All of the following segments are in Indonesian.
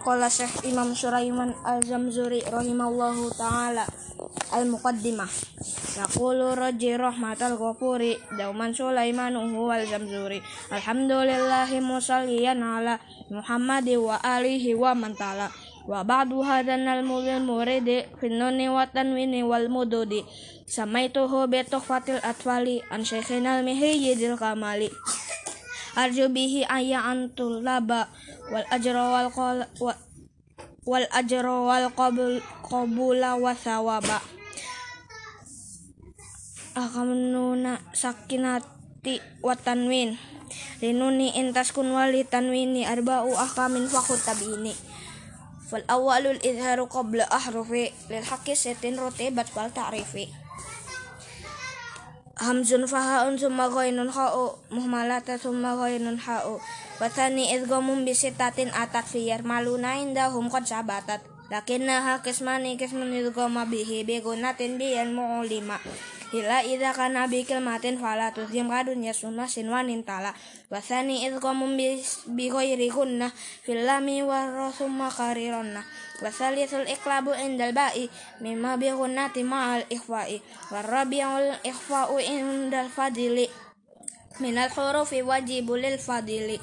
Qala Syekh Imam Suraiman Al-Zamzuri rahimallahu taala Al-Muqaddimah. Yaqulu raji rahmatal ghafuri Dauman Sulaiman huwa al-Zamzuri. Alhamdulillahi musalliyan ala Muhammadi wa alihi wa mantala Wa ba'du hadan al-mudil muridi Finnuni wa tanwini wal mududi. Samaituhu bituhfatil atfali An syekhinal mihiyyidil kamali arju bihi ayya antul laba wal ajra wal qal wal ajra wal qabul qabula wa thawaba. Akamnuna sakinati wa tanwin. Linuni intas kun wali tanwini arba'u ahkamin fakut tabini. Fal awwalul izharu qabla ahrufi lil haqqi sitin rutibat wal ta'rifi همزون فهاء ثم غين خاء مهملة ثم غين حاء وثاني إدغام بستة أتت في يرملون عندهم قد سبتت لكنها قسمان قسم إدغام به بغنة بالمعلمة Hila idza kana bi kalimatin fala tuzim kadun yasunna sinwanin tala wasani idz qamum bi ghairi kunna fil lami warasumma qarironna wasalisul iklabu indal ba'i mimma bi gunnati ma'al ikhwa'i warabiul ikhfa'u indal fadili minal hurufi wajibul fadili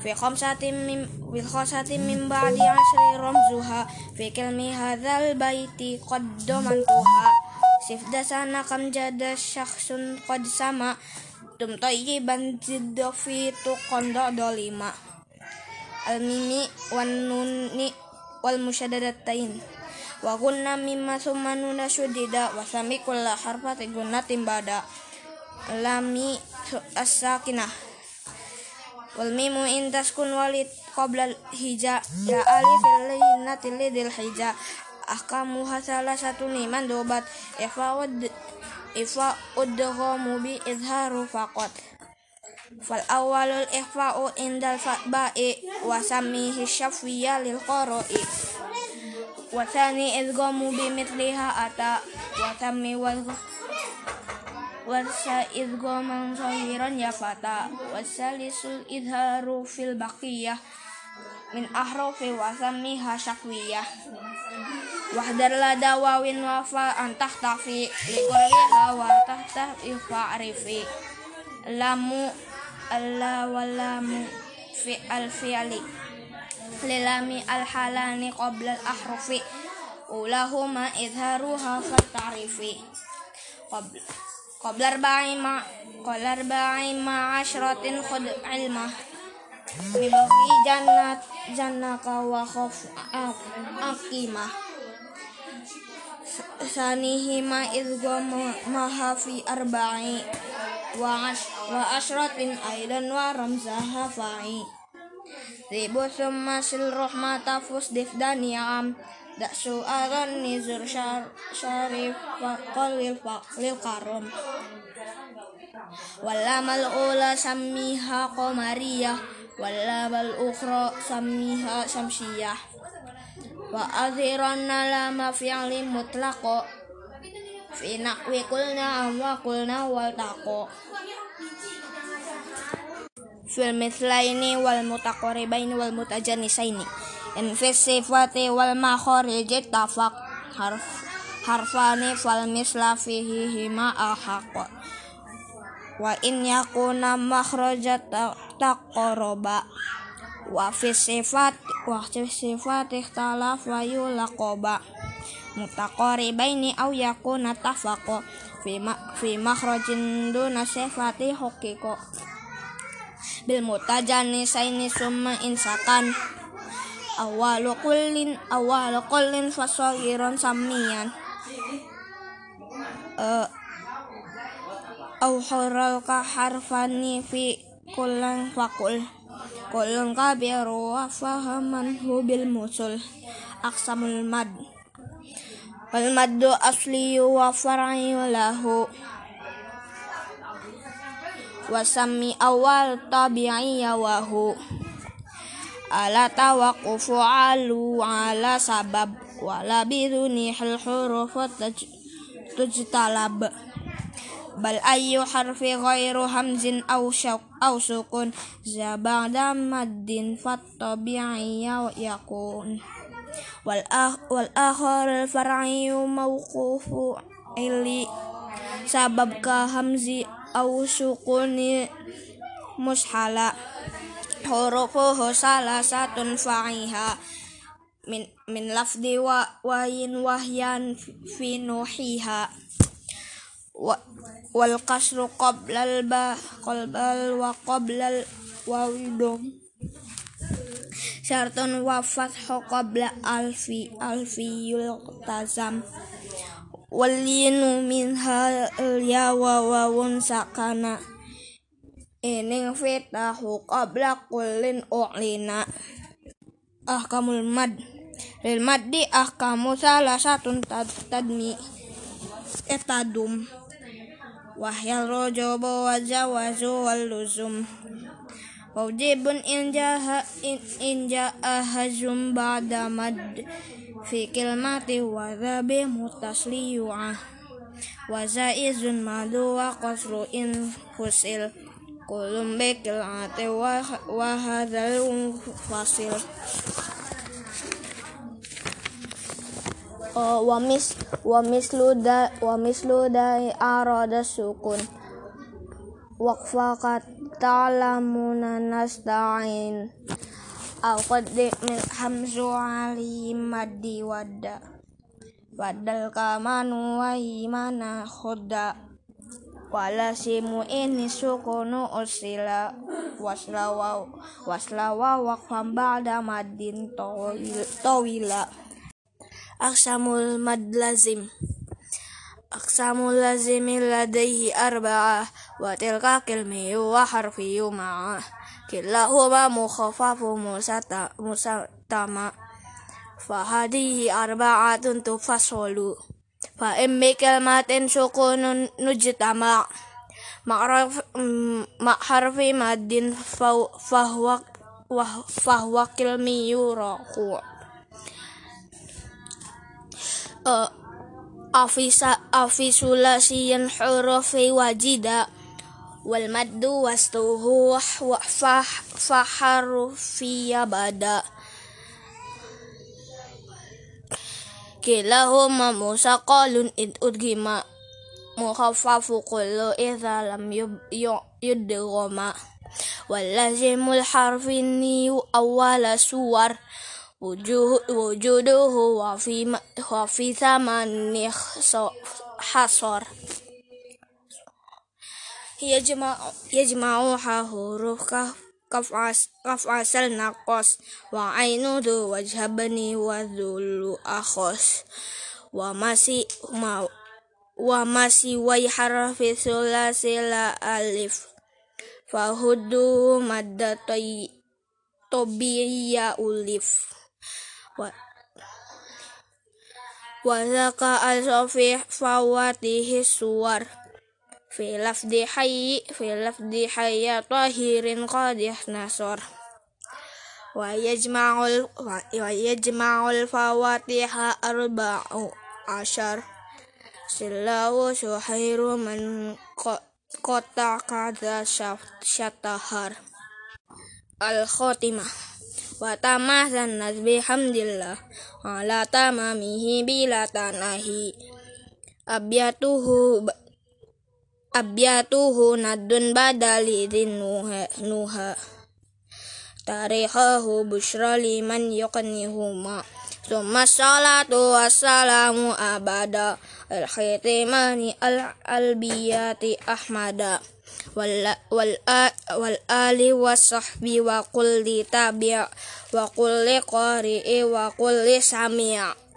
في خمسة من في خمسة من بعد عشر رمزها في كلم هذا البيت قد ضمنتها sana kam jada syakhsun qad sama tum tayyiban jidda fi tuqanda dolima. Al mimi wan nuni wal musyadadatain wa gunna mimma summa nuna syudida wa sami kulla harfati gunnatin bada lami as-sakinah. Wal mimu in taskun walid qabla hija ya alif lil lidil hija أحكامها ثلاثة لمن إخفاء الدغم بإظهار فقط. فالأول الإخفاء عند الفأباء وسميه الشفية للقراء. وثاني إدغام بمثلها أتى. وثم والسا إدغاما صغيرا فتى والثالث الإظهار في البقية من أحرف وسميها شفية وحدر لا دواوين وفاء أن تحتفي لقربها وتختفي فعرفي لامو ألا ولامو في الفعل للام الحالان قبل الأحرف أولاهما إظهارها فتعرفي قبل قبل أربع ما قبل أربع ما عشرة خذ علمه ببغي جنة جنك وخف أقيمه sanihima idgo maha fi arba'i wa ash wa ashratin aidan wa ramzaha fa'i Ribu summa sil rahmata fusdif dan yam Dak su'aran nizur syar syarif wa qalil faqlil karom Walamal ula sammiha qamariyah Walabal ukhra sammiha samsiyah Wa adhiranna lama fi'li mutlaqo. Fi naqwi kulna wa kulna wal taqo. Fil mithlaini wal mutaqaribaini wal mutajanisaini In fi sifati wal makhariji tafaq harf harfani fal misla fihi hima ahaq wa in yakuna makhrajat taqaraba wa fi sifat wa fi sifat ikhtalaf wa yulaqaba. Mutaqaribaini aw yakuna tafaqa fi ma, fi makhrajin duna sifati haqiqa bil mutajanisaini summa insakan. Awalu kullin awalu kullin samian uh, au hural ka harfani fi kullan fakul kullun kabiru wa fahaman hu bil musul. Aksamul mad wal maddu asli wa far'i lahu. Wa sami awal tabi'iyya wa hu. Ala tawaqufu بل أي حرف غير همز أو شق أو سكون. ذا بعد مد فالطبيعي يكون. والآخر الفرعي موقوف إلي. سبب كهمز أو سكون مسحلة حروفه ثلاثة فعيها. من من لفظ وين وهيا في نوحيها wal kasru qoblal ba qalbal wa qoblal wawidum, syartun wa fathu qabla alfi alfi yultazam. Walinu minha ya wa wawun sakana. Ining fitahu qabla kullin u'lina. Ahkamul mad lil maddi ahkamu salah satun tad, tadmi etadum injaha in inja'a hazum ba'da mad fi kilmati wa dhabi mutasliyu'ah wa zaizun madu wa qasru in fusil kulum bekil ate wa hadal fasil uh, wamis wamislu da wamislu da arada sukun. Waqfa ta'lamuna nasta'in qaddi min hamzu ali maddi wadda. Wadal kamanu wa imana khuda wala simu ini sukunu usila. Waslawa waslawa waqfam ba'da maddin tawila Aksamul mad lazim Aksamul lazim ladaihi arba'ah Wa kilmiyu wa harfiyu ma'ah Kilahuma mukhafafu musatama. Fahadihi arba'atun tufasolu Fa immi kalmatin sukunun nujtama. Mak harfi madin uh, afisa afisulasiyan hurufi wajida. Wal maddu wastuhu wa fah faharufiya bada. Kilahuma musaqalun id udgima mukhaffafu kullu idza lam yudghama wal harfi ni awwala suwar wujuduhu wa fi wa fi thamani hasar yajma'u yajma'uha huruf kaf as kaf asal naqos wa ainudu wajhabani wa dhulu akhos wa masih ma wa masih wa harfi Wazaka al-sofi fawatihi suwar. Filaf dihayi Filaf dihaya tahirin qadih nasor. Wa yajma'ul Wa yajma'ul fawatiha arba'u asyar Silawu suhairu man kota kada syatahar Al-Khotimah wa tamasanna bihamdillah ala tamamihi bila tanahi abyatuhu abyatuhu nadun badali nuha nuha tarihahu bushra liman yuqnihuma Summa salatu wassalamu abada Al-khitimani al-albiyati ahmada wal wal a, wal ali wasahbi wa kulli tabi' wa kulli qari'i wa kulli sami'